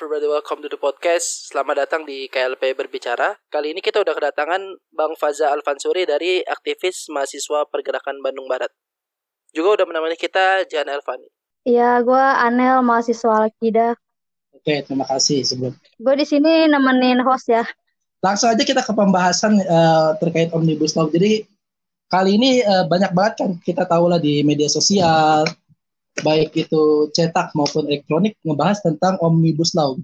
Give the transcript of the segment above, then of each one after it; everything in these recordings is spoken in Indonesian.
everybody, welcome to the podcast. Selamat datang di KLP Berbicara. Kali ini kita udah kedatangan Bang Faza Alfansuri dari aktivis mahasiswa Pergerakan Bandung Barat. Juga udah menemani kita Jan Elvani. Iya, gue Anel, mahasiswa Alkida. Oke, terima kasih sebelum. Gue di sini nemenin host ya. Langsung aja kita ke pembahasan uh, terkait omnibus law. Jadi kali ini uh, banyak banget kan kita tahu lah di media sosial, baik itu cetak maupun elektronik ngebahas tentang omnibus law.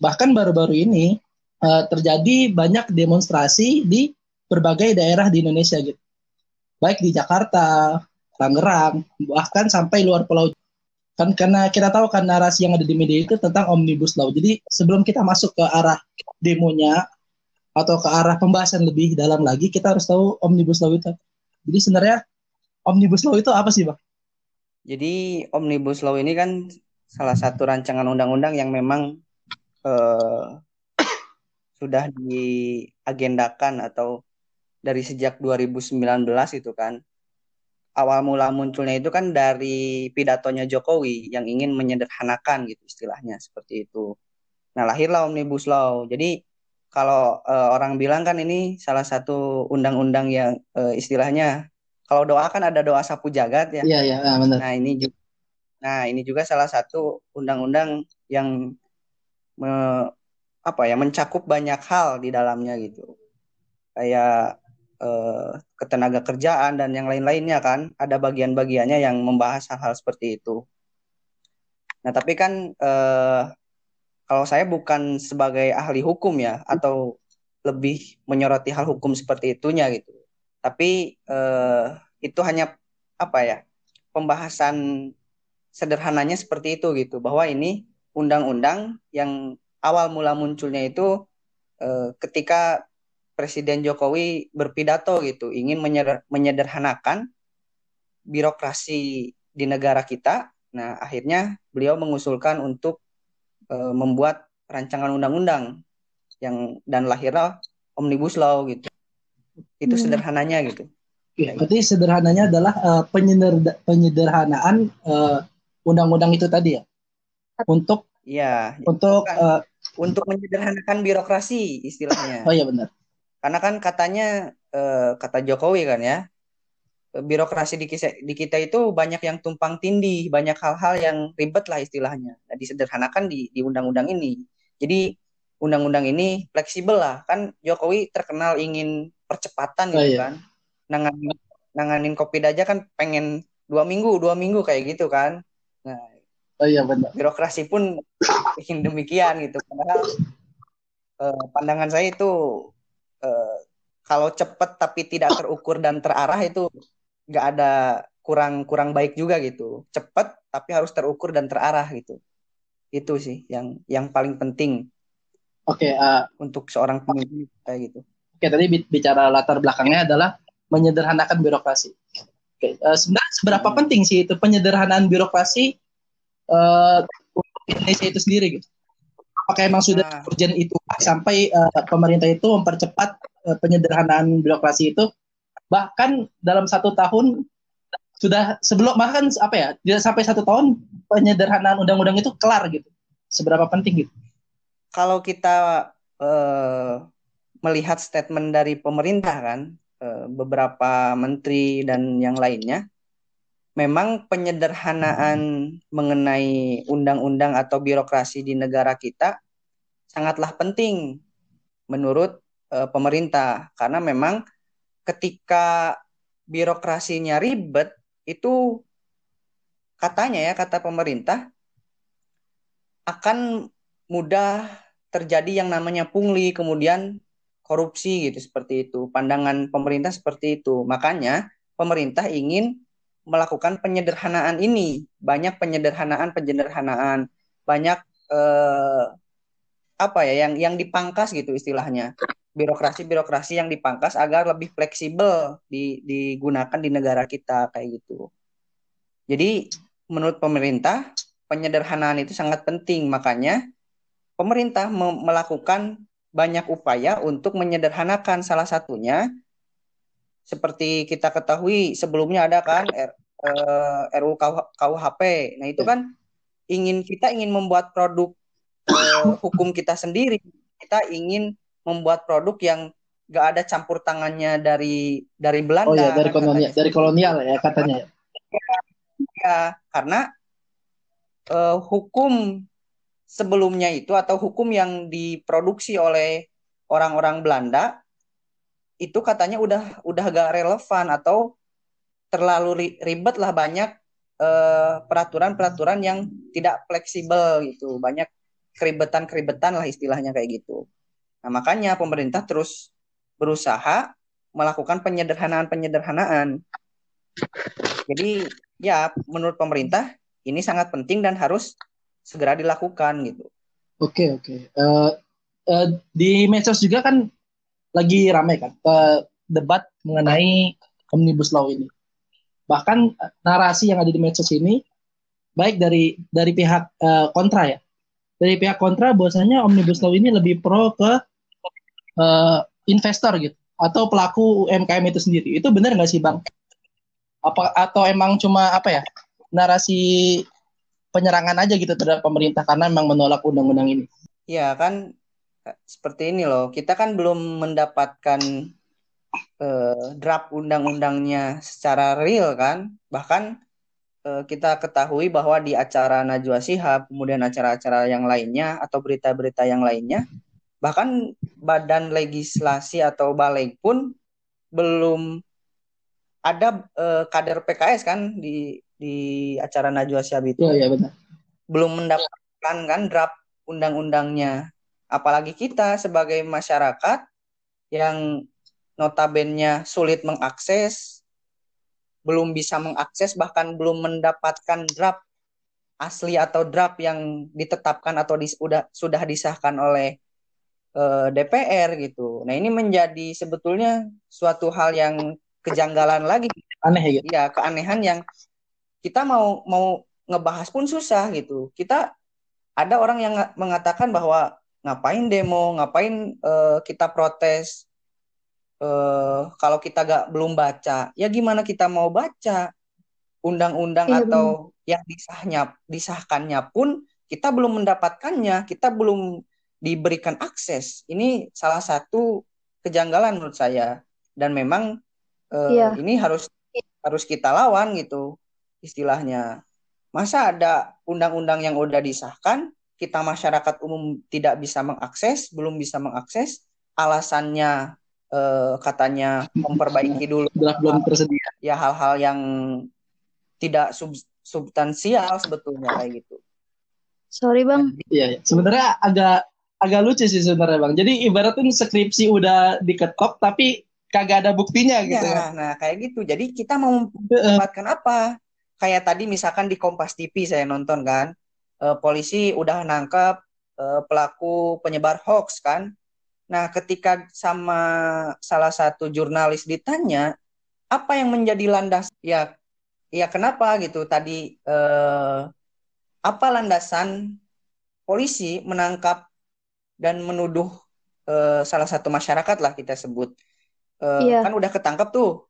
Bahkan baru-baru ini uh, terjadi banyak demonstrasi di berbagai daerah di Indonesia gitu. Baik di Jakarta, Tangerang, bahkan sampai luar pulau. Kan karena kita tahu kan narasi yang ada di media itu tentang omnibus law. Jadi sebelum kita masuk ke arah demonya atau ke arah pembahasan lebih dalam lagi, kita harus tahu omnibus law itu. Jadi sebenarnya omnibus law itu apa sih, Bang? Jadi omnibus law ini kan salah satu rancangan undang-undang yang memang uh, sudah diagendakan atau dari sejak 2019 itu kan awal mula munculnya itu kan dari pidatonya Jokowi yang ingin menyederhanakan gitu istilahnya seperti itu. Nah lahirlah omnibus law. Jadi kalau uh, orang bilang kan ini salah satu undang-undang yang uh, istilahnya kalau doa kan ada doa sapu jagat ya. Iya iya ah, benar. Nah ini juga, nah ini juga salah satu undang-undang yang me, apa ya mencakup banyak hal di dalamnya gitu. Kayak eh, ketenaga kerjaan dan yang lain-lainnya kan ada bagian-bagiannya yang membahas hal-hal seperti itu. Nah tapi kan eh, kalau saya bukan sebagai ahli hukum ya atau lebih menyoroti hal hukum seperti itunya gitu tapi eh, itu hanya apa ya pembahasan sederhananya seperti itu gitu bahwa ini undang-undang yang awal mula munculnya itu eh, ketika Presiden Jokowi berpidato gitu ingin menyeder menyederhanakan birokrasi di negara kita. Nah akhirnya beliau mengusulkan untuk eh, membuat rancangan undang-undang yang dan lahirlah omnibus law gitu itu hmm. sederhananya gitu ya, berarti sederhananya adalah uh, penyederhanaan uh, undang-undang itu tadi ya untuk ya untuk uh, untuk menyederhanakan birokrasi istilahnya oh iya benar karena kan katanya uh, kata Jokowi kan ya birokrasi di kita, di kita itu banyak yang tumpang tindih, banyak hal-hal yang ribet lah istilahnya. Nah, disederhanakan di di undang-undang ini. Jadi undang-undang ini fleksibel lah. Kan Jokowi terkenal ingin percepatan gitu oh, iya. kan. Nanganin nanganin kopi aja kan pengen dua minggu dua minggu kayak gitu kan. Nah oh, iya benar. birokrasi pun ingin demikian gitu. Padahal eh, pandangan saya itu eh, kalau cepat tapi tidak terukur dan terarah itu nggak ada kurang kurang baik juga gitu. Cepat tapi harus terukur dan terarah gitu. Itu sih yang yang paling penting oke okay, uh, untuk seorang pemimpin kayak gitu Oke, tadi bicara latar belakangnya adalah menyederhanakan birokrasi. Oke, uh, sebenarnya seberapa hmm. penting sih itu penyederhanaan birokrasi uh, untuk Indonesia itu sendiri gitu? Apakah emang sudah nah. urgent itu sampai uh, pemerintah itu mempercepat uh, penyederhanaan birokrasi itu bahkan dalam satu tahun sudah sebelum bahkan apa ya tidak sampai satu tahun penyederhanaan undang-undang itu kelar gitu seberapa penting gitu kalau kita uh, melihat statement dari pemerintah kan eh, beberapa menteri dan yang lainnya memang penyederhanaan mengenai undang-undang atau birokrasi di negara kita sangatlah penting menurut uh, pemerintah. Karena memang ketika birokrasinya ribet itu katanya ya kata pemerintah akan mudah terjadi yang namanya pungli kemudian korupsi gitu seperti itu. Pandangan pemerintah seperti itu. Makanya pemerintah ingin melakukan penyederhanaan ini. Banyak penyederhanaan, penyederhanaan, banyak eh, apa ya yang yang dipangkas gitu istilahnya. Birokrasi-birokrasi yang dipangkas agar lebih fleksibel di, digunakan di negara kita kayak gitu. Jadi menurut pemerintah penyederhanaan itu sangat penting. Makanya pemerintah melakukan banyak upaya untuk menyederhanakan salah satunya seperti kita ketahui sebelumnya ada kan R, uh, RUU KUHP. Nah, itu ya. kan ingin kita ingin membuat produk eh, hukum kita sendiri. Kita ingin membuat produk yang gak ada campur tangannya dari dari Belanda. Oh ya dari kolonial katanya. dari kolonial ya katanya. ya. Ya, karena eh, hukum sebelumnya itu atau hukum yang diproduksi oleh orang-orang Belanda itu katanya udah udah gak relevan atau terlalu ri- ribet lah banyak eh, peraturan-peraturan yang tidak fleksibel gitu. Banyak keribetan-keribetan lah istilahnya kayak gitu. Nah makanya pemerintah terus berusaha melakukan penyederhanaan-penyederhanaan. Jadi ya menurut pemerintah ini sangat penting dan harus segera dilakukan gitu Oke oke. Eh, eh, di medsos juga kan lagi ramai kan eh, debat mengenai omnibus law ini. Bahkan narasi yang ada di medsos ini baik dari dari pihak eh, kontra ya. Dari pihak kontra bahwasanya omnibus law ini lebih pro ke eh, investor gitu atau pelaku UMKM itu sendiri. Itu benar nggak sih bang? Apa atau emang cuma apa ya narasi penyerangan aja gitu terhadap pemerintah karena memang menolak undang-undang ini? Ya kan eh, seperti ini loh. Kita kan belum mendapatkan eh, draft undang-undangnya secara real kan. Bahkan eh, kita ketahui bahwa di acara Najwa Shihab, kemudian acara-acara yang lainnya atau berita-berita yang lainnya, bahkan badan legislasi atau balik pun belum ada eh, kader PKS kan di di acara Najwa Shihab itu Iya iya benar. belum mendapatkan kan draft undang-undangnya. Apalagi kita sebagai masyarakat yang notabene sulit mengakses, belum bisa mengakses bahkan belum mendapatkan draft asli atau draft yang ditetapkan atau dis- udah sudah disahkan oleh eh, DPR gitu. Nah, ini menjadi sebetulnya suatu hal yang kejanggalan lagi Aneh ya gitu. ya keanehan yang kita mau mau ngebahas pun susah gitu. Kita ada orang yang nga- mengatakan bahwa ngapain demo, ngapain eh, kita protes eh, kalau kita gak belum baca. Ya gimana kita mau baca undang-undang Iya, atau yang disahnya disahkannya pun kita belum mendapatkannya, kita belum diberikan akses. Ini salah satu kejanggalan menurut saya dan memang eh, Iya. ini harus harus kita lawan gitu istilahnya. Masa ada undang-undang yang udah disahkan, kita masyarakat umum tidak bisa mengakses, belum bisa mengakses, alasannya eh, katanya memperbaiki dulu belum tersedia. ya hal-hal yang tidak sub- substansial sebetulnya kayak gitu. Sorry bang, Iya, iya. sebenarnya agak agak lucu sih sebenarnya bang. Jadi ibaratnya skripsi udah diketok tapi kagak ada buktinya gitu. Ya, nah kayak gitu. Jadi kita mau mendapatkan apa? Kayak tadi misalkan di Kompas TV saya nonton kan, eh, polisi udah nangkap eh, pelaku penyebar hoax kan. Nah, ketika sama salah satu jurnalis ditanya, apa yang menjadi landas? Ya, ya kenapa gitu? Tadi eh, apa landasan polisi menangkap dan menuduh eh, salah satu masyarakat lah kita sebut. Eh, Iya. kan udah ketangkep tuh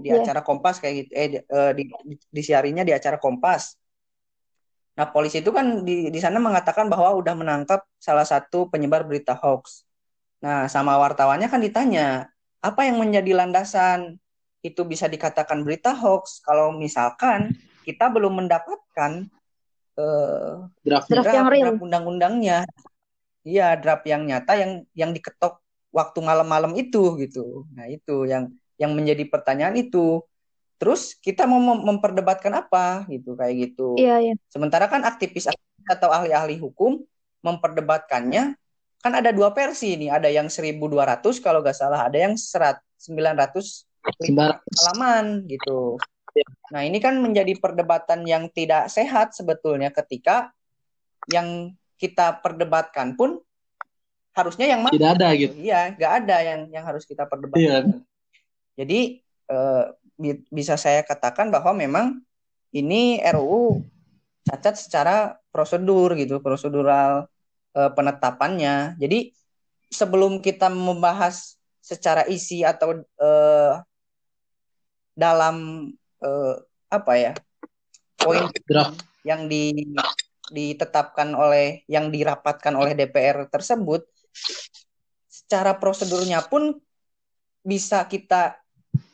di, Iya. acara Kompas kayak gitu eh di, eh, di, di- disiarinya di acara Kompas. Nah, polisi itu kan di di sana mengatakan bahwa udah menangkap salah satu penyebar berita hoax. Nah, sama wartawannya kan ditanya, apa yang menjadi landasan itu bisa dikatakan berita hoax kalau misalkan kita belum mendapatkan eh, Draft. Draft yang real. draft undang-undangnya. Iya, draft yang nyata yang yang diketok waktu malam-malam itu gitu. Nah, itu yang yang menjadi pertanyaan itu. Terus kita mau mem- memperdebatkan apa gitu kayak gitu. iya iya. Sementara kan aktivis atau ahli-ahli hukum memperdebatkannya kan ada dua versi nih, ada yang 1200 kalau nggak salah, ada yang 100 900 Sembarang. halaman gitu. Nah, ini kan menjadi perdebatan yang tidak sehat sebetulnya ketika yang kita perdebatkan pun harusnya yang mana? Tidak ada gitu. Iya, nggak ada yang yang harus kita perdebatkan. Iya. Jadi eh, bi- bisa saya katakan bahwa memang ini RUU cacat secara prosedur gitu, prosedural eh, penetapannya. Jadi sebelum kita membahas secara isi atau eh, dalam eh, apa ya poin yang di ditetapkan oleh yang dirapatkan oleh DPR tersebut secara prosedurnya pun bisa kita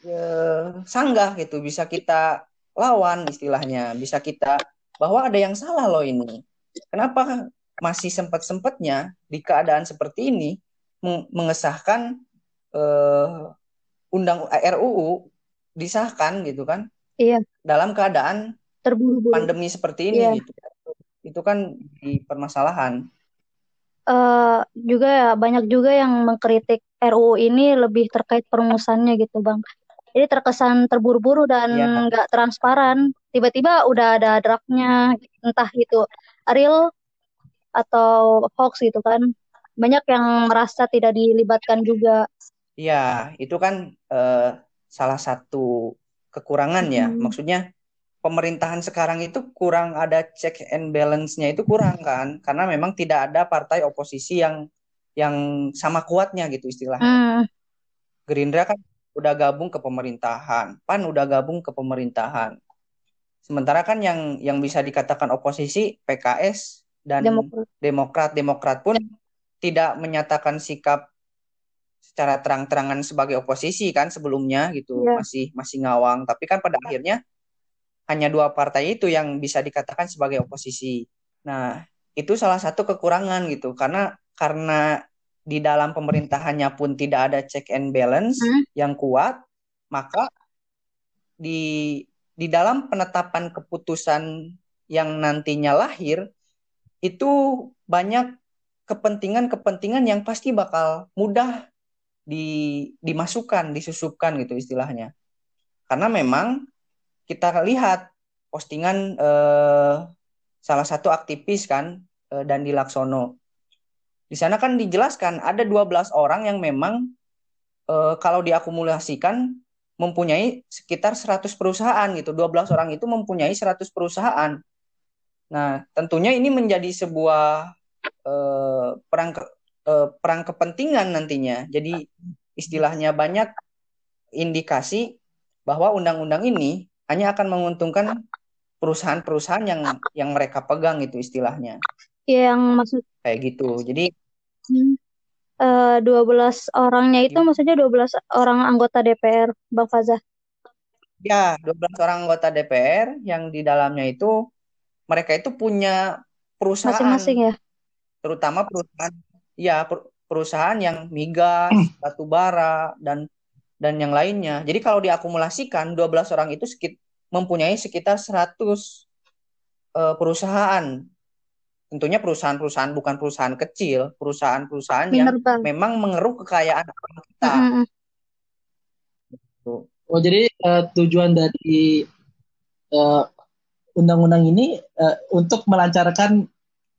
eh, sanggah gitu, bisa kita lawan istilahnya, bisa kita bahwa ada yang salah loh ini. Kenapa masih sempat-sempatnya di keadaan seperti ini mengesahkan eh, undang RUU disahkan gitu kan? Iya. Dalam keadaan terburu-buru pandemi seperti ini iya. gitu. Itu kan di permasalahan. Uh, juga ya banyak juga yang mengkritik RUU ini lebih terkait perumusannya gitu bang. Jadi terkesan terburu-buru dan iya. nggak ya. transparan. Tiba-tiba udah ada draftnya, entah itu real atau hoax gitu kan. Banyak yang merasa tidak dilibatkan juga. Iya, itu kan uh, salah satu kekurangan ya. Hmm. Maksudnya pemerintahan sekarang itu kurang ada check and balance-nya itu kurang kan karena memang tidak ada partai oposisi yang yang sama kuatnya gitu istilahnya. Hmm. Gerindra kan udah gabung ke pemerintahan, PAN udah gabung ke pemerintahan. Sementara kan yang yang bisa dikatakan oposisi PKS dan Demokrat Demokrat, Demokrat pun tidak menyatakan sikap secara terang-terangan sebagai oposisi kan sebelumnya gitu, yeah. masih masih ngawang, tapi kan pada akhirnya hanya dua partai itu yang bisa dikatakan sebagai oposisi. Nah, itu salah satu kekurangan gitu karena karena di dalam pemerintahannya pun tidak ada check and balance hmm? yang kuat, maka di di dalam penetapan keputusan yang nantinya lahir itu banyak kepentingan-kepentingan yang pasti bakal mudah di dimasukkan, disusupkan gitu istilahnya. Karena memang kita lihat postingan eh, salah satu aktivis kan eh, dan di Laksono. Di sana kan dijelaskan ada 12 orang yang memang eh, kalau diakumulasikan mempunyai sekitar 100 perusahaan gitu. 12 orang itu mempunyai 100 perusahaan. Nah, tentunya ini menjadi sebuah eh, perang ke, eh, perang kepentingan nantinya. Jadi istilahnya banyak indikasi bahwa undang-undang ini hanya akan menguntungkan perusahaan-perusahaan yang yang mereka pegang itu istilahnya. Yang maksud kayak gitu. Jadi hmm, uh, 12 orangnya itu gitu. maksudnya 12 orang anggota DPR, Bang Fazah. Ya, 12 orang anggota DPR yang di dalamnya itu mereka itu punya perusahaan masing-masing ya. Terutama perusahaan ya perusahaan yang migas, batu bara dan dan yang lainnya. Jadi kalau diakumulasikan 12 orang itu sekit, mempunyai sekitar 100 uh, eh, perusahaan. Tentunya perusahaan-perusahaan bukan perusahaan kecil, perusahaan-perusahaan yang memang mengeruk kekayaan kita. Mm -hmm. Oh, jadi uh, tujuan dari eh, undang-undang ini uh, untuk melancarkan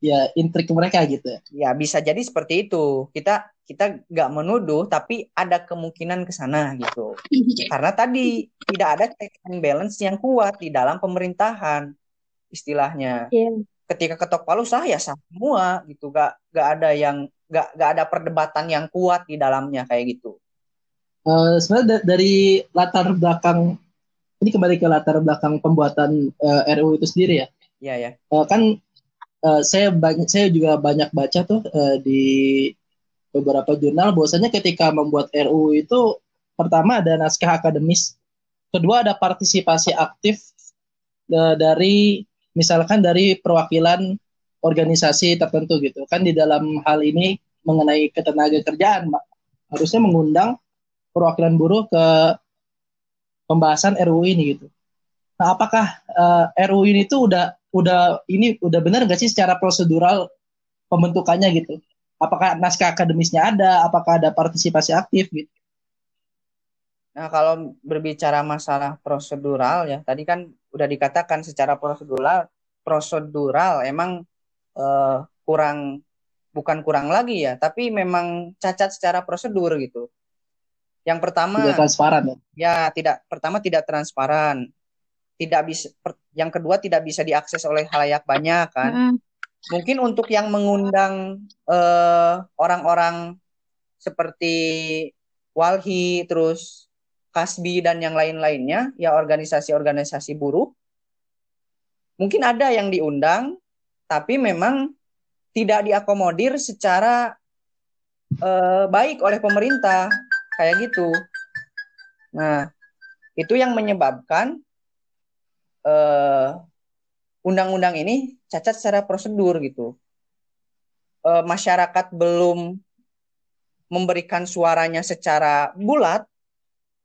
ya intrik mereka gitu ya. Ya, bisa jadi seperti itu. Kita kita nggak menuduh tapi ada kemungkinan ke sana gitu karena tadi tidak ada check and balance yang kuat di dalam pemerintahan istilahnya yeah. Ketika ketok palu sah ya sah semua gitu. Gak gak ada yang gak gak ada perdebatan yang kuat di dalamnya kayak gitu. Uh, sebenarnya dari latar belakang ini kembali ke latar belakang pembuatan uh, eh, RUU itu sendiri ya? Iya ya uh, kan uh, saya banyak saya juga banyak baca tuh uh, di beberapa jurnal bahwasanya ketika membuat RUU itu pertama ada naskah akademis, kedua ada partisipasi aktif e, dari misalkan dari perwakilan organisasi tertentu gitu kan di dalam hal ini mengenai ketenaga kerjaan harusnya mengundang perwakilan buruh ke pembahasan RUU ini gitu. Nah, apakah uh, e, RUU ini tuh udah udah ini udah benar nggak sih secara prosedural pembentukannya gitu? apakah naskah akademisnya ada, apakah ada partisipasi aktif gitu. Nah, kalau berbicara masalah prosedural ya, tadi kan udah dikatakan secara prosedural prosedural emang uh, kurang bukan kurang lagi ya, tapi memang cacat secara prosedur gitu. Yang pertama tidak transparan ya. Ya, tidak pertama tidak transparan. Tidak bisa yang kedua tidak bisa diakses oleh halayak banyak kan. Mm mungkin untuk yang mengundang eh, orang-orang seperti Walhi terus Kasbi dan yang lain-lainnya ya organisasi-organisasi buruh mungkin ada yang diundang tapi memang tidak diakomodir secara uh, baik oleh pemerintah kayak gitu. Nah, itu yang menyebabkan uh, undang-undang ini cacat secara prosedur gitu. Uh, masyarakat belum memberikan suaranya secara bulat,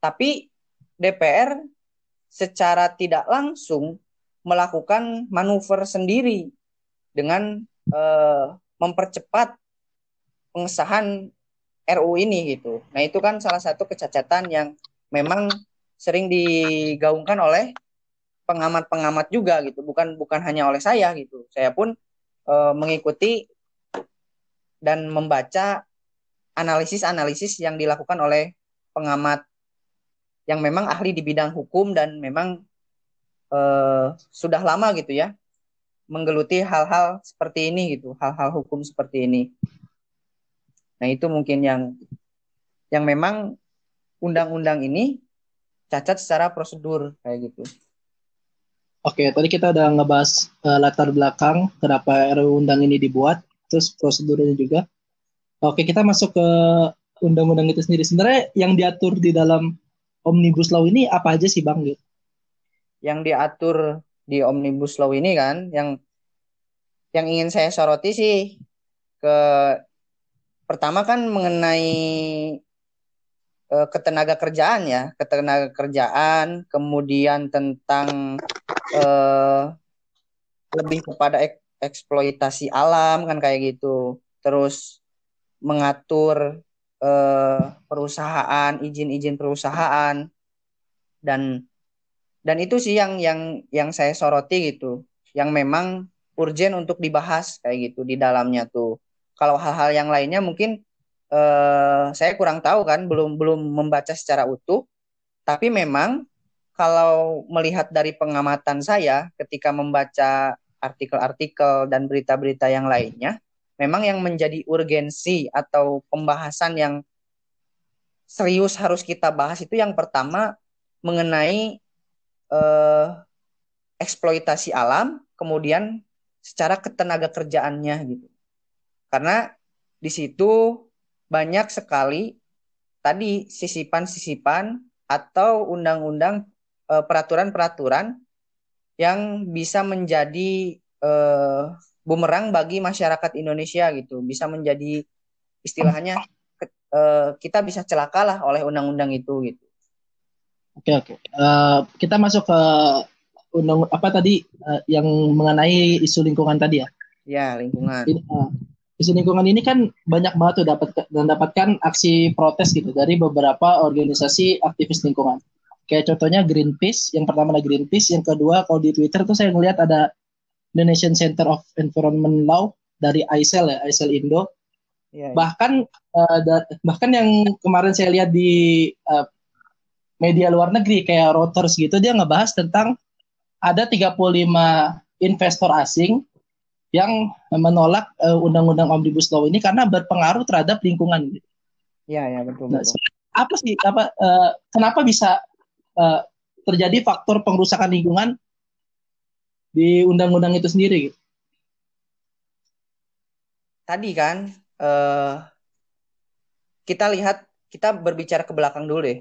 tapi DPR secara tidak langsung melakukan manuver sendiri dengan uh, mempercepat pengesahan RU ini gitu. Nah itu kan salah satu kecacatan yang memang sering digaungkan oleh pengamat-pengamat juga gitu, bukan bukan hanya oleh saya gitu. Saya pun uh, mengikuti dan membaca analisis-analisis yang dilakukan oleh pengamat yang memang ahli di bidang hukum dan memang uh, sudah lama gitu ya menggeluti hal-hal seperti ini gitu, hal-hal hukum seperti ini. Nah, itu mungkin yang yang memang undang-undang ini cacat secara prosedur kayak gitu. Oke, tadi kita udah ngebahas uh, latar belakang kenapa RUU undang ini dibuat, terus prosedurnya juga. Oke, kita masuk ke undang-undang itu sendiri. Sebenarnya yang diatur di dalam Omnibus Law ini apa aja sih, Bang? Yang diatur di Omnibus Law ini kan, yang yang ingin saya soroti sih ke pertama kan mengenai uh, ketenaga kerjaan ya, ketenaga kerjaan, kemudian tentang uh, lebih kepada ek eksploitasi alam kan kayak gitu. Terus mengatur eh, perusahaan, izin-izin perusahaan dan dan itu sih yang yang yang saya soroti gitu, yang memang urgent untuk dibahas kayak gitu di dalamnya tuh. Kalau hal-hal yang lainnya mungkin eh, saya kurang tahu kan, belum belum membaca secara utuh. Tapi memang kalau melihat dari pengamatan saya ketika membaca artikel-artikel dan berita-berita yang lainnya, memang yang menjadi urgensi atau pembahasan yang serius harus kita bahas itu yang pertama mengenai eh, eksploitasi alam, kemudian secara ketenaga kerjaannya gitu. Karena di situ banyak sekali tadi sisipan-sisipan atau undang-undang eh, peraturan-peraturan yang bisa menjadi eh, bumerang bagi masyarakat Indonesia gitu bisa menjadi istilahnya uh, kita bisa celakalah oleh undang-undang itu gitu. Oke oke. Uh, kita masuk ke undang apa tadi uh, yang mengenai isu lingkungan tadi ya? Ya lingkungan. Ini, uh, isu lingkungan ini kan banyak banget tuh dapat dan dapatkan aksi protes gitu dari beberapa organisasi aktivis lingkungan. Kayak contohnya Greenpeace, yang pertama ada Greenpeace, yang kedua kalau di Twitter tuh saya ngelihat ada Indonesian Center of Environment Law dari ISEL ya, ISEL Indo. Yeah, yeah. Bahkan uh, bahkan yang kemarin saya lihat di uh, media luar negeri kayak Reuters gitu dia ngebahas tentang ada 35 investor asing yang menolak uh, undang-undang Omnibus Law ini karena berpengaruh terhadap lingkungan gitu. Iya, ya betul, nah, betul. apa sih apa uh, kenapa bisa uh, terjadi faktor pengrusakan lingkungan di undang-undang itu sendiri gitu. Tadi kan uh, kita lihat kita berbicara ke belakang dulu deh.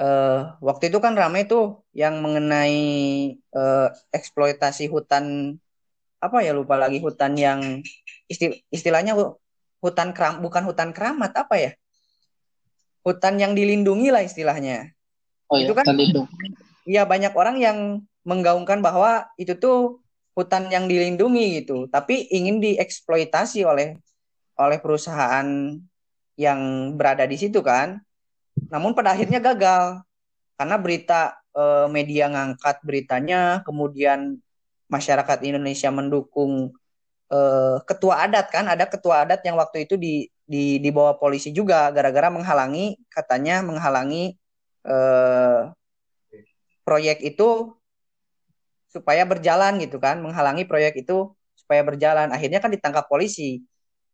Uh, waktu itu kan ramai tuh yang mengenai uh, eksploitasi hutan apa ya lupa lagi hutan yang istil, istilahnya hutan keram bukan hutan keramat apa ya hutan yang dilindungi lah istilahnya oh, itu ya, kan iya banyak orang yang menggaungkan bahwa itu tuh hutan yang dilindungi gitu, tapi ingin dieksploitasi oleh oleh perusahaan yang berada di situ kan. Namun pada akhirnya gagal karena berita eh, media ngangkat beritanya, kemudian masyarakat Indonesia mendukung eh, ketua adat kan, ada ketua adat yang waktu itu di di dibawa polisi juga gara-gara menghalangi katanya menghalangi eh, proyek itu supaya berjalan gitu kan, menghalangi proyek itu supaya berjalan. Akhirnya kan ditangkap polisi.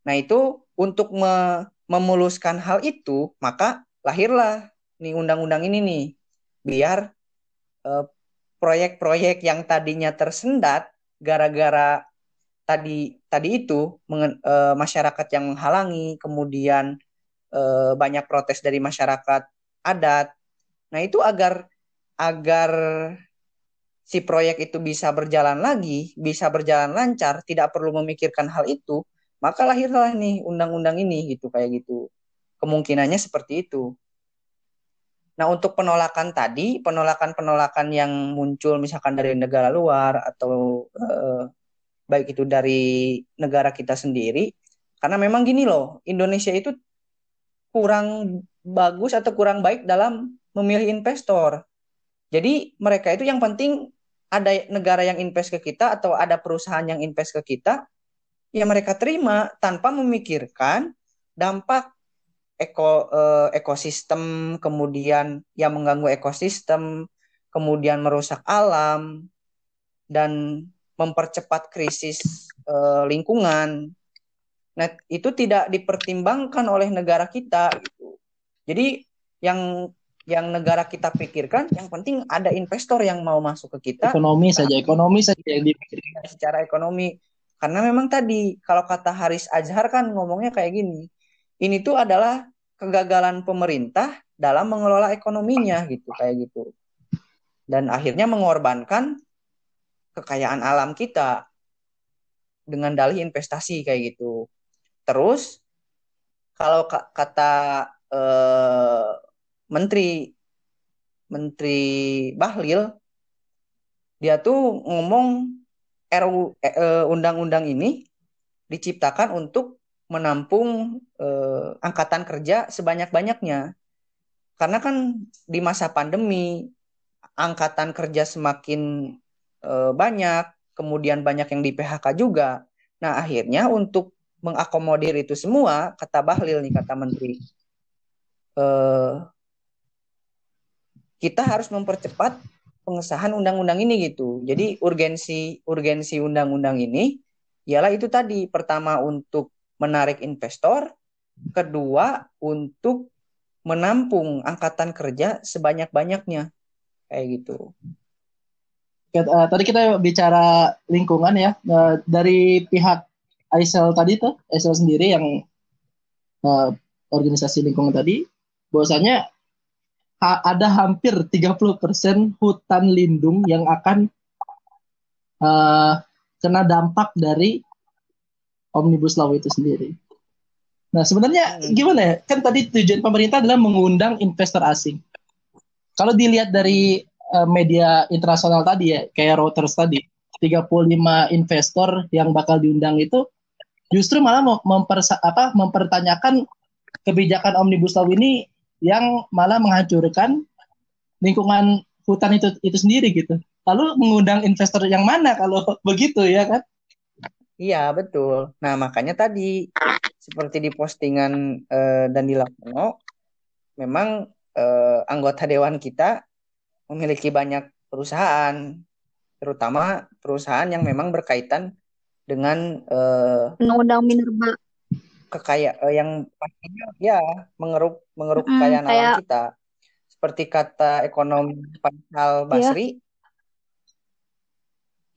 Nah, itu untuk me memuluskan hal itu, maka lahirlah nih undang-undang ini nih. Biar eh, proyek-proyek yang tadinya tersendat gara-gara tadi tadi itu mengen, uh, masyarakat yang menghalangi, kemudian uh, banyak protes dari masyarakat adat. Nah, itu agar agar si proyek itu bisa berjalan lagi, bisa berjalan lancar, tidak perlu memikirkan hal itu, maka lahirlah nih undang-undang ini gitu kayak gitu. Kemungkinannya seperti itu. Nah, untuk penolakan tadi, penolakan-penolakan yang muncul misalkan dari negara luar atau uh, baik itu dari negara kita sendiri karena memang gini loh Indonesia itu kurang bagus atau kurang baik dalam memilih investor jadi mereka itu yang penting ada negara yang invest ke kita atau ada perusahaan yang invest ke kita ya mereka terima tanpa memikirkan dampak eko eh, ekosistem kemudian yang mengganggu ekosistem kemudian merusak alam dan mempercepat krisis uh, lingkungan. Nah, itu tidak dipertimbangkan oleh negara kita gitu. Jadi yang yang negara kita pikirkan yang penting ada investor yang mau masuk ke kita. Ekonomi saja, ekonomi saja yang dipikirkan secara ekonomi. Karena memang tadi kalau kata Haris Azhar kan ngomongnya kayak gini. Ini tuh adalah kegagalan pemerintah dalam mengelola ekonominya gitu kayak gitu. Dan akhirnya mengorbankan kekayaan alam kita dengan dalih investasi kayak gitu. Terus kalau kata eh, menteri menteri Bahlil dia tuh ngomong RU eh, undang-undang ini diciptakan untuk menampung eh, angkatan kerja sebanyak-banyaknya. Karena kan di masa pandemi angkatan kerja semakin e, banyak, kemudian banyak yang di PHK juga. Nah, akhirnya untuk mengakomodir itu semua, kata Bahlil nih, kata Menteri, e, kita harus mempercepat pengesahan undang-undang ini gitu. Jadi urgensi urgensi undang-undang ini ialah itu tadi. Pertama untuk menarik investor, kedua untuk menampung angkatan kerja sebanyak-banyaknya. Kayak gitu. Uh, tadi kita bicara lingkungan ya. Uh, dari pihak ISL tadi tuh ISL sendiri yang uh, organisasi lingkungan tadi bahwasanya ha ada hampir 30% hutan lindung yang akan uh, kena dampak dari omnibus law itu sendiri. Nah sebenarnya hmm. gimana ya? Kan tadi tujuan pemerintah adalah mengundang investor asing. Kalau dilihat dari uh, media internasional tadi ya, kayak Reuters tadi, 35 investor yang bakal diundang itu justru malah memper, apa, mempertanyakan kebijakan omnibus law ini yang malah menghancurkan lingkungan hutan itu itu sendiri gitu. Lalu mengundang investor yang mana kalau begitu ya kan? Iya betul. Nah makanya tadi seperti di postingan uh, dan di Lakono, memang uh, anggota dewan kita memiliki banyak perusahaan, terutama perusahaan yang memang berkaitan dengan uh, undang-undang minerba kekayaan uh, yang pastinya ya mengeruk mengeruk mm, kekayaan kayak... alam kita seperti kata ekonom Faisal iya. Basri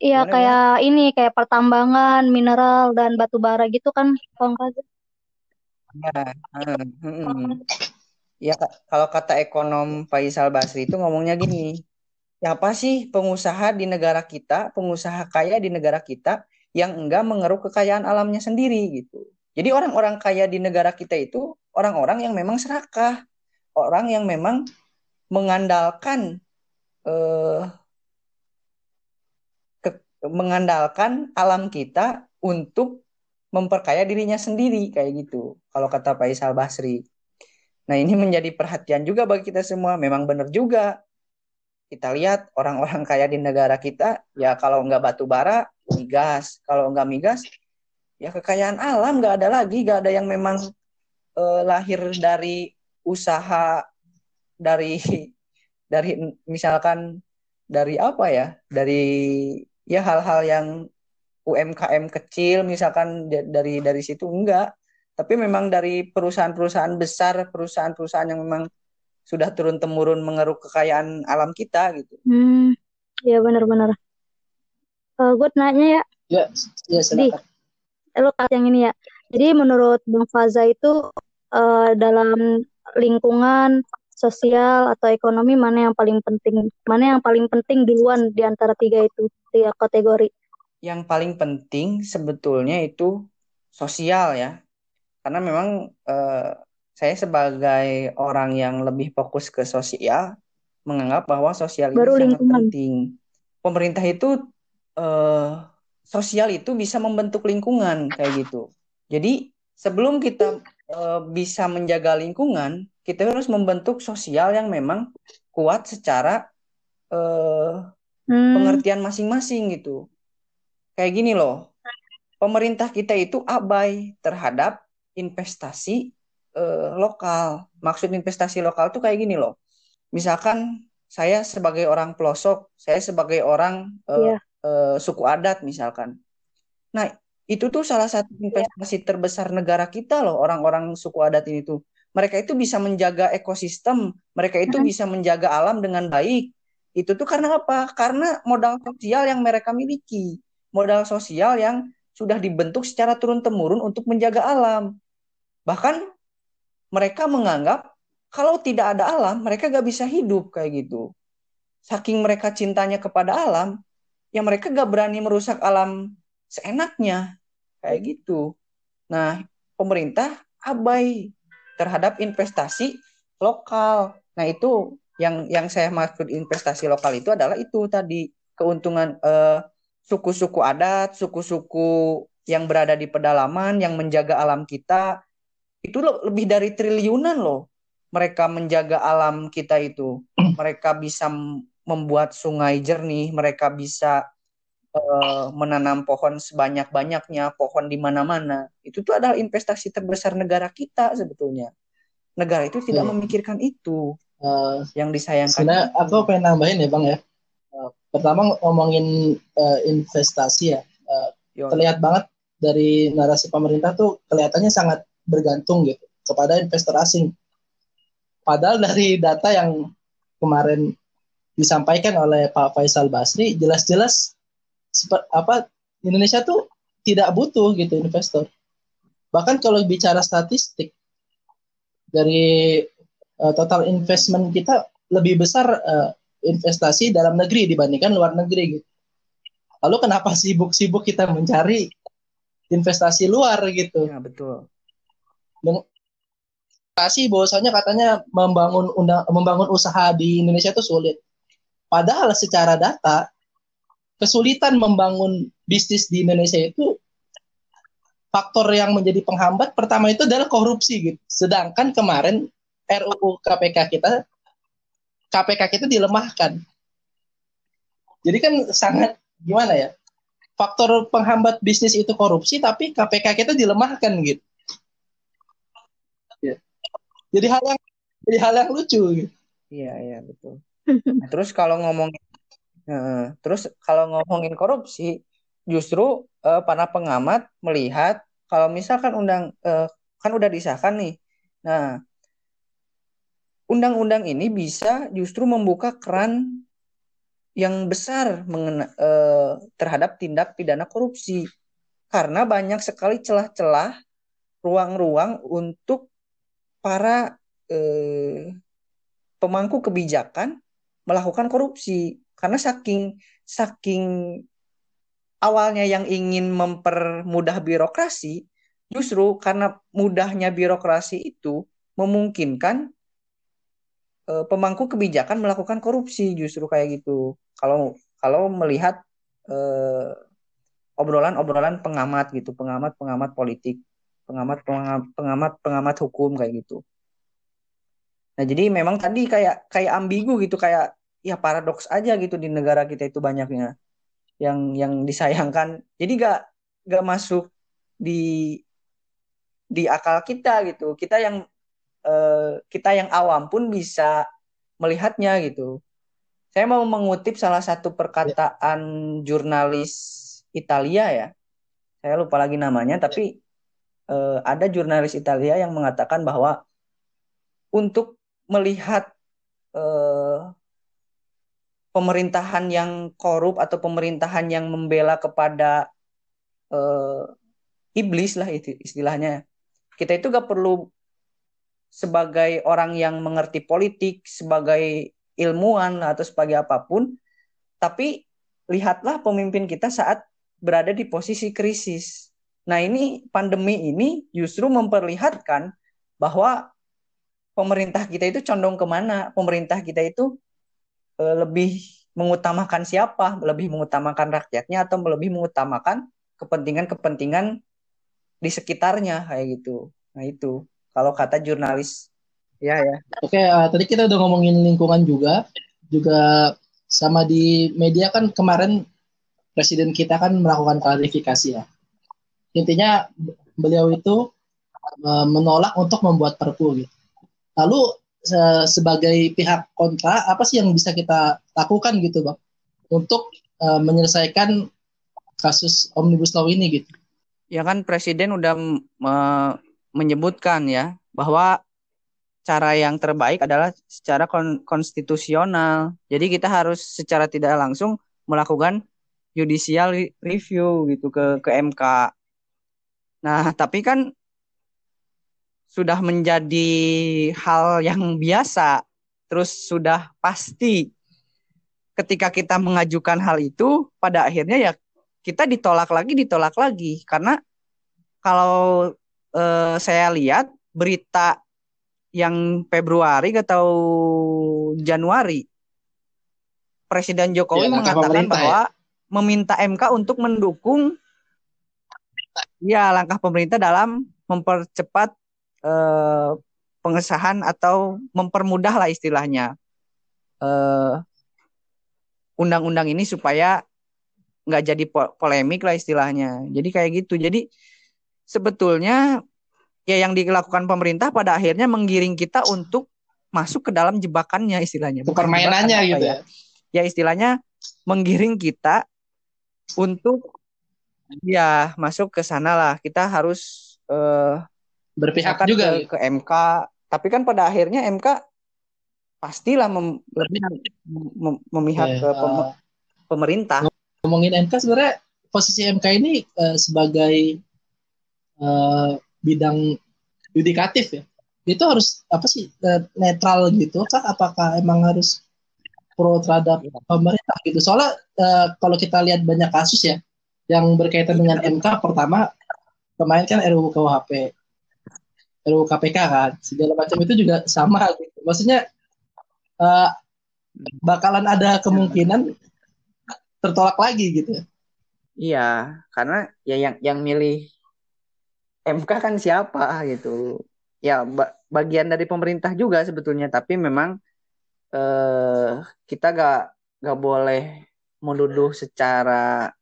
Iya kayak ya? ini kayak pertambangan mineral dan batu bara gitu kan Bang Ya, hmm, hmm. Ya, kalau kata ekonom Faisal Basri itu ngomongnya gini, siapa sih pengusaha di negara kita, pengusaha kaya di negara kita yang enggak mengeruk kekayaan alamnya sendiri gitu. Jadi orang-orang kaya di negara kita itu orang-orang yang memang serakah, orang yang memang mengandalkan eh, ke, mengandalkan alam kita untuk memperkaya dirinya sendiri kayak gitu. Kalau kata Faisal Basri. Nah, ini menjadi perhatian juga bagi kita semua. Memang benar juga. Kita lihat orang-orang kaya di negara kita, ya kalau nggak batu bara, migas. Kalau nggak migas, ya kekayaan alam nggak ada lagi. Nggak ada yang memang eh, lahir dari usaha, dari dari misalkan dari apa ya, dari ya hal-hal yang UMKM kecil misalkan dari dari situ enggak tapi memang dari perusahaan-perusahaan besar, perusahaan-perusahaan yang memang sudah turun temurun mengeruk kekayaan alam kita gitu. Hmm, ya benar-benar. Uh, gue nanya ya, Ya, ya silakan. Di, lo yang ini ya. Jadi menurut Bang Faza itu uh, dalam lingkungan sosial atau ekonomi mana yang paling penting? Mana yang paling penting duluan di antara tiga itu tiga kategori? Yang paling penting sebetulnya itu sosial ya. Karena memang uh, saya sebagai orang yang lebih fokus ke sosial menganggap bahwa sosial Baru itu lingkungan. sangat penting. Pemerintah itu uh, sosial itu bisa membentuk lingkungan kayak gitu. Jadi sebelum kita uh, bisa menjaga lingkungan, kita harus membentuk sosial yang memang kuat secara uh, hmm. pengertian masing-masing gitu. Kayak gini loh, pemerintah kita itu abai terhadap investasi uh, lokal. Maksud investasi lokal tuh kayak gini loh. Misalkan saya sebagai orang pelosok, saya sebagai orang yeah uh, suku adat misalkan. Nah, itu tuh salah satu iya. investasi terbesar negara kita loh, orang-orang suku adat ini tuh. Mereka itu bisa menjaga ekosistem, mereka itu bisa menjaga alam dengan baik. Itu tuh karena apa? Karena modal sosial yang mereka miliki. Modal sosial yang sudah dibentuk secara turun-temurun untuk menjaga alam. Bahkan mereka menganggap kalau tidak ada alam, mereka gak bisa hidup kayak gitu. Saking mereka cintanya kepada alam, ya mereka gak berani merusak alam seenaknya kayak gitu. Nah, pemerintah abai terhadap investasi lokal. Nah, itu yang yang saya maksud investasi lokal itu adalah itu tadi keuntungan eh, suku-suku adat, suku-suku yang berada di pedalaman yang menjaga alam kita itu lebih dari triliunan loh. Mereka menjaga alam kita itu. Mereka bisa membuat sungai jernih, mereka bisa uh, menanam pohon sebanyak-banyaknya, pohon di mana-mana. Itu tuh adalah investasi terbesar negara kita sebetulnya. Negara itu tidak hmm. memikirkan itu. Uh, yang disayangkan. Sebenarnya aku pengen nambahin ya bang ya. Uh, pertama ngomongin uh, investasi ya, uh, terlihat banget dari narasi pemerintah tuh kelihatannya sangat bergantung gitu kepada investor asing. Padahal dari data yang kemarin disampaikan oleh Pak Faisal Basri jelas-jelas apa Indonesia tuh tidak butuh gitu investor. Bahkan kalau bicara statistik dari uh, total investment kita lebih besar uh, investasi dalam negeri dibandingkan luar negeri gitu. Lalu kenapa sibuk-sibuk kita mencari investasi luar gitu? Ya, betul. Dengan kasih bahwasanya katanya membangun undang membangun usaha di Indonesia itu sulit. Padahal secara data kesulitan membangun bisnis di Indonesia itu faktor yang menjadi penghambat pertama itu adalah korupsi gitu. Sedangkan kemarin RUU KPK kita KPK kita dilemahkan. Jadi kan sangat gimana ya? Faktor penghambat bisnis itu korupsi tapi KPK kita dilemahkan gitu. Jadi hal yang jadi hal yang lucu gitu. Iya, iya betul. Nah, terus kalau ngomongin terus kalau ngomongin korupsi, justru uh, para pengamat melihat kalau misalkan undang uh, kan udah disahkan nih. Nah, undang-undang ini bisa justru membuka keran yang besar mengena, uh, terhadap tindak pidana korupsi karena banyak sekali celah-celah ruang-ruang untuk para eh, pemangku kebijakan melakukan korupsi. Karena saking saking awalnya yang ingin mempermudah birokrasi justru karena mudahnya birokrasi itu memungkinkan e, pemangku kebijakan melakukan korupsi justru kayak gitu. Kalau kalau melihat obrolan-obrolan pengamat gitu pengamat pengamat politik pengamat pengamat pengamat pengamat hukum kayak gitu Nah, jadi memang tadi kayak kayak ambigu gitu, kayak ya paradoks aja gitu di negara kita itu banyaknya yang yang disayangkan. Jadi gak gak masuk di di akal kita gitu. Kita yang eh, kita yang awam pun bisa melihatnya gitu. Saya mau mengutip salah satu perkataan jurnalis Italia ya. Saya lupa lagi namanya, tapi eh, ada jurnalis Italia yang mengatakan bahwa untuk melihat uh, pemerintahan yang korup atau pemerintahan yang membela kepada uh, iblis lah istilahnya. Kita itu gak perlu sebagai orang yang mengerti politik, sebagai ilmuwan atau sebagai apa pun, tapi lihatlah pemimpin kita saat berada di posisi krisis. Nah, ini pandemi ini justru memperlihatkan bahwa pemerintah kita itu condong ke mana? Pemerintah kita itu e, lebih mengutamakan siapa? Lebih mengutamakan rakyatnya atau lebih mengutamakan kepentingan-kepentingan di sekitarnya kayak gitu. Nah, itu kalau kata jurnalis ya ya oke uh, tadi kita udah ngomongin lingkungan juga juga sama di media kan kemarin presiden kita kan melakukan klarifikasi ya intinya beliau itu uh, menolak untuk membuat perpu gitu lalu sebagai pihak kontra apa sih yang bisa kita lakukan gitu bang untuk uh, menyelesaikan kasus omnibus law ini gitu ya kan presiden udah menyebutkan ya bahwa cara yang terbaik adalah secara kon konstitusional. Jadi kita harus secara tidak langsung melakukan judicial review gitu ke ke MK. Nah, tapi kan sudah menjadi hal yang biasa, terus sudah pasti ketika kita mengajukan hal itu pada akhirnya ya kita ditolak lagi ditolak lagi karena kalau eh, saya lihat berita yang Februari atau Januari Presiden Jokowi ya, mengatakan bahwa ya? meminta MK untuk mendukung ya langkah pemerintah dalam mempercepat eh, pengesahan atau mempermudah lah istilahnya eh, undang-undang ini supaya nggak jadi polemik lah istilahnya. Jadi kayak gitu. Jadi sebetulnya ya yang dilakukan pemerintah pada akhirnya menggiring kita untuk masuk ke dalam jebakannya istilahnya. Bukan permainannya gitu ya. ya. Ya istilahnya menggiring kita untuk ya masuk ke sana lah. Kita harus uh, berpihak juga ke, ke MK. Tapi kan pada akhirnya MK pastilah mem, lebih mem, memihak yeah. ke pem, pemerintah. Ngomongin MK sebenarnya posisi MK ini uh, sebagai uh, bidang yudikatif ya itu harus apa sih eh, netral gitu kah apakah emang harus pro terhadap iya. pemerintah gitu soalnya uh, kalau kita lihat banyak kasus ya yang berkaitan dengan MK pertama kemarin kan RUU KUHP RUU KPK kan? Segala macam itu juga sama gitu. Maksudnya uh, bakalan ada kemungkinan tertolak lagi gitu. Iya karena ya yang yang milih MK kan siapa gitu. Ya bagian dari pemerintah juga sebetulnya tapi memang eh, kita gak gak boleh menuduh secara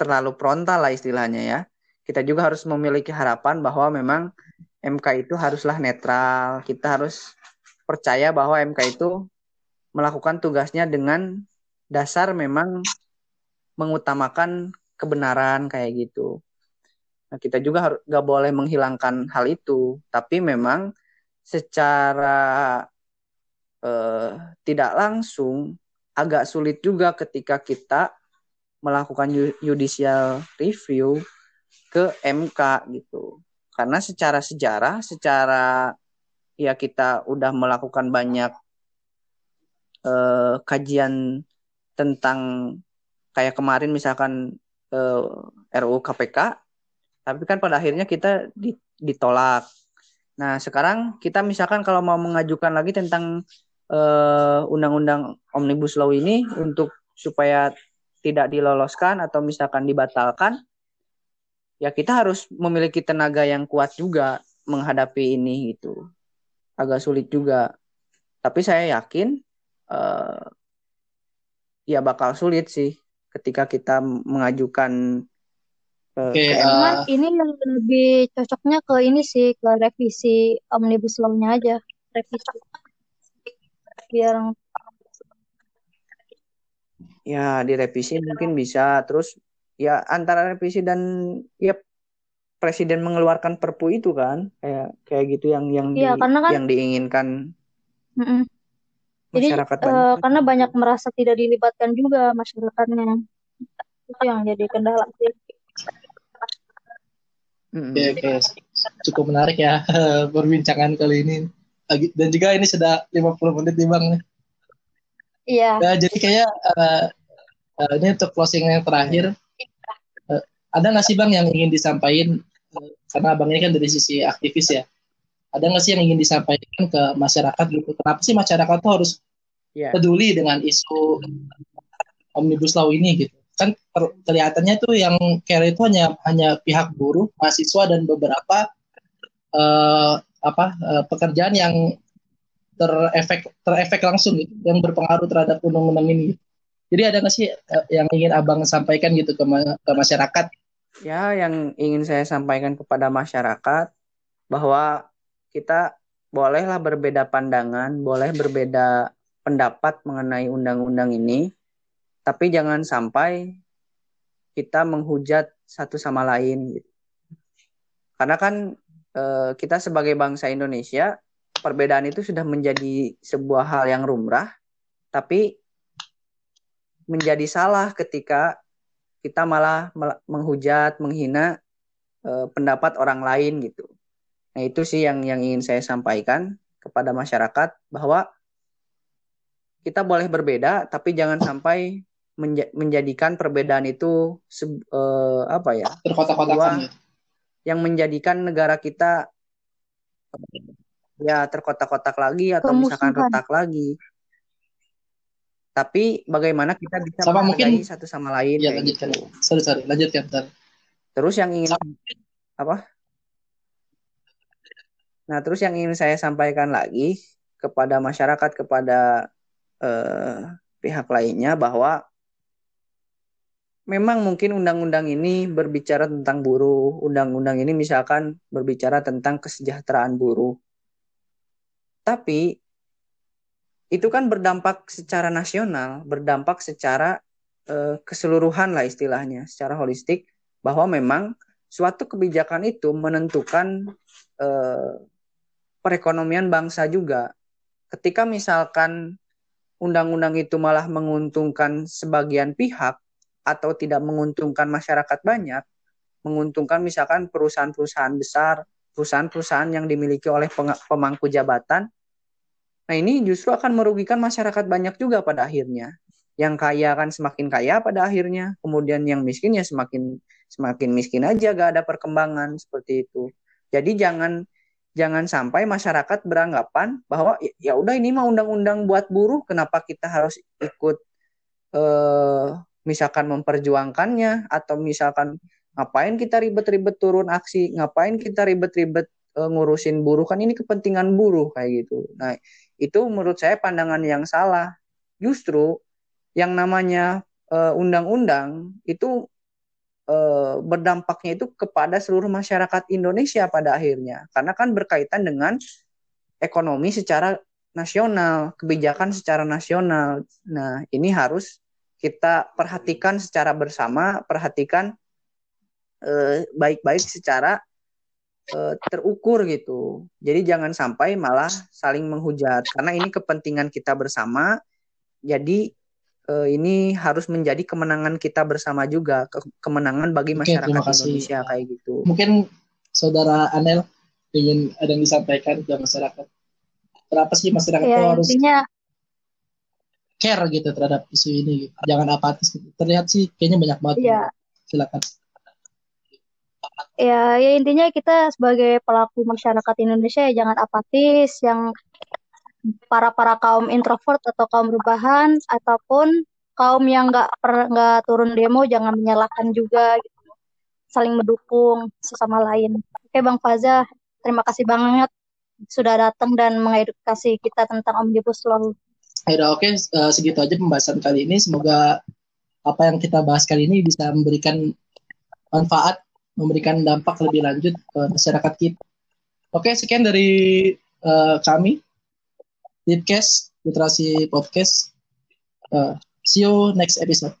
terlalu frontal lah istilahnya ya. Kita juga harus memiliki harapan bahwa memang MK itu haruslah netral. Kita harus percaya bahwa MK itu melakukan tugasnya dengan dasar memang mengutamakan kebenaran kayak gitu. Nah, kita juga nggak boleh menghilangkan hal itu, tapi memang secara eh, tidak langsung agak sulit juga ketika kita melakukan judicial review ke MK gitu. Karena secara sejarah, secara ya kita udah melakukan banyak eh, kajian tentang kayak kemarin misalkan eh, RUU KPK tapi kan pada akhirnya kita ditolak. Nah, sekarang kita misalkan kalau mau mengajukan lagi tentang eh, undang-undang Omnibus Law ini untuk supaya tidak diloloskan atau misalkan dibatalkan, ya kita harus memiliki tenaga yang kuat juga menghadapi ini gitu. Agak sulit juga. Tapi saya yakin uh, ya bakal sulit sih ketika kita mengajukan Okay, uh, ini yang lebih cocoknya ke ini sih ke revisi omnibus law-nya aja revisi biar ya direvisi mungkin bisa terus ya antara revisi dan ya presiden mengeluarkan perpu itu kan kayak kayak gitu yang yang ya, di, karena kan, yang diinginkan mm -mm. jadi uh, karena banyak merasa tidak dilibatkan juga masyarakatnya itu yang jadi kendala sih Hmm. Oke, oke. Cukup menarik ya perbincangan kali ini. Dan juga ini sudah 50 menit nih Bang. Iya. Nah, jadi kayak uh, uh, ini untuk closing yang terakhir. Ada nggak sih Bang yang ingin disampaikan karena Bang ini kan dari sisi aktivis ya. Ada nggak sih yang ingin disampaikan ke masyarakat gitu? Kenapa sih masyarakat tuh harus yeah. peduli dengan isu omnibus law ini gitu? kan kelihatannya tuh yang care itu hanya hanya pihak buruh, mahasiswa dan beberapa uh, apa uh, pekerjaan yang terefek terefek langsung gitu, yang berpengaruh terhadap undang-undang ini. Jadi ada nggak sih uh, yang ingin abang sampaikan gitu ke, ma ke masyarakat? Ya, yang ingin saya sampaikan kepada masyarakat bahwa kita bolehlah berbeda pandangan, boleh berbeda pendapat mengenai undang-undang ini, tapi jangan sampai kita menghujat satu sama lain gitu. Karena kan e, kita sebagai bangsa Indonesia perbedaan itu sudah menjadi sebuah hal yang rumrah, tapi menjadi salah ketika kita malah menghujat, menghina e, pendapat orang lain gitu. Nah, itu sih yang yang ingin saya sampaikan kepada masyarakat bahwa kita boleh berbeda tapi jangan sampai menja menjadikan perbedaan itu uh, apa ya terkotak-kotakan ya. yang menjadikan negara kita ya terkotak-kotak lagi atau Kemusuhan. misalkan retak lagi tapi bagaimana kita bisa sama mungkin satu sama lain ya lanjutkan gitu. sorry sorry lanjutkan terus yang ingin sama. apa nah terus yang ingin saya sampaikan lagi kepada masyarakat kepada eh, pihak lainnya bahwa memang mungkin undang-undang ini berbicara tentang buruh, undang-undang ini misalkan berbicara tentang kesejahteraan buruh. Tapi itu kan berdampak secara nasional, berdampak secara uh, keseluruhan lah istilahnya, secara holistik bahwa memang suatu kebijakan itu menentukan uh, perekonomian bangsa juga. Ketika misalkan undang-undang itu malah menguntungkan sebagian pihak, atau tidak menguntungkan masyarakat banyak, menguntungkan misalkan perusahaan-perusahaan besar, perusahaan-perusahaan yang dimiliki oleh pemangku jabatan. Nah, ini justru akan merugikan masyarakat banyak juga pada akhirnya. Yang kaya akan semakin kaya pada akhirnya, kemudian yang miskin ya semakin semakin miskin aja, gak ada perkembangan seperti itu. Jadi jangan jangan sampai masyarakat beranggapan bahwa ya, ya udah ini mah undang-undang buat buruh, kenapa kita harus ikut eh, misalkan memperjuangkannya atau misalkan ngapain kita ribet-ribet turun aksi, ngapain kita ribet-ribet uh, ngurusin buruh kan ini kepentingan buruh kayak gitu. Nah, itu menurut saya pandangan yang salah. Justru yang namanya undang undang-undang itu uh, berdampaknya itu kepada seluruh masyarakat Indonesia pada akhirnya. Karena kan berkaitan dengan ekonomi secara nasional, kebijakan secara nasional. Nah, ini harus kita perhatikan secara bersama, perhatikan eh, baik-baik eh, secara eh, terukur gitu. Jadi jangan sampai malah saling menghujat karena ini kepentingan kita bersama. Jadi eh, ini harus menjadi kemenangan kita bersama juga, ke kemenangan bagi masyarakat Oke, Indonesia kayak gitu. Mungkin saudara Anel ingin ada yang disampaikan ke masyarakat. Kenapa sih masyarakat ya, itu harus intinya care gitu terhadap isu ini gitu. jangan apatis gitu. terlihat sih kayaknya banyak banget ya. silakan ya ya intinya kita sebagai pelaku masyarakat Indonesia ya jangan apatis yang para para kaum introvert atau kaum perubahan ataupun kaum yang nggak nggak turun demo jangan menyalahkan juga gitu. saling mendukung sesama lain oke bang Faza terima kasih banget sudah datang dan mengedukasi kita tentang omnibus law Ayo, oke, eh, segitu aja pembahasan kali ini. Semoga apa yang kita bahas kali ini bisa memberikan manfaat, memberikan dampak lebih lanjut ke masyarakat kita. Oke, sekian dari uh, kami, Deepcast, Literasi Podcast. Uh, see you next episode.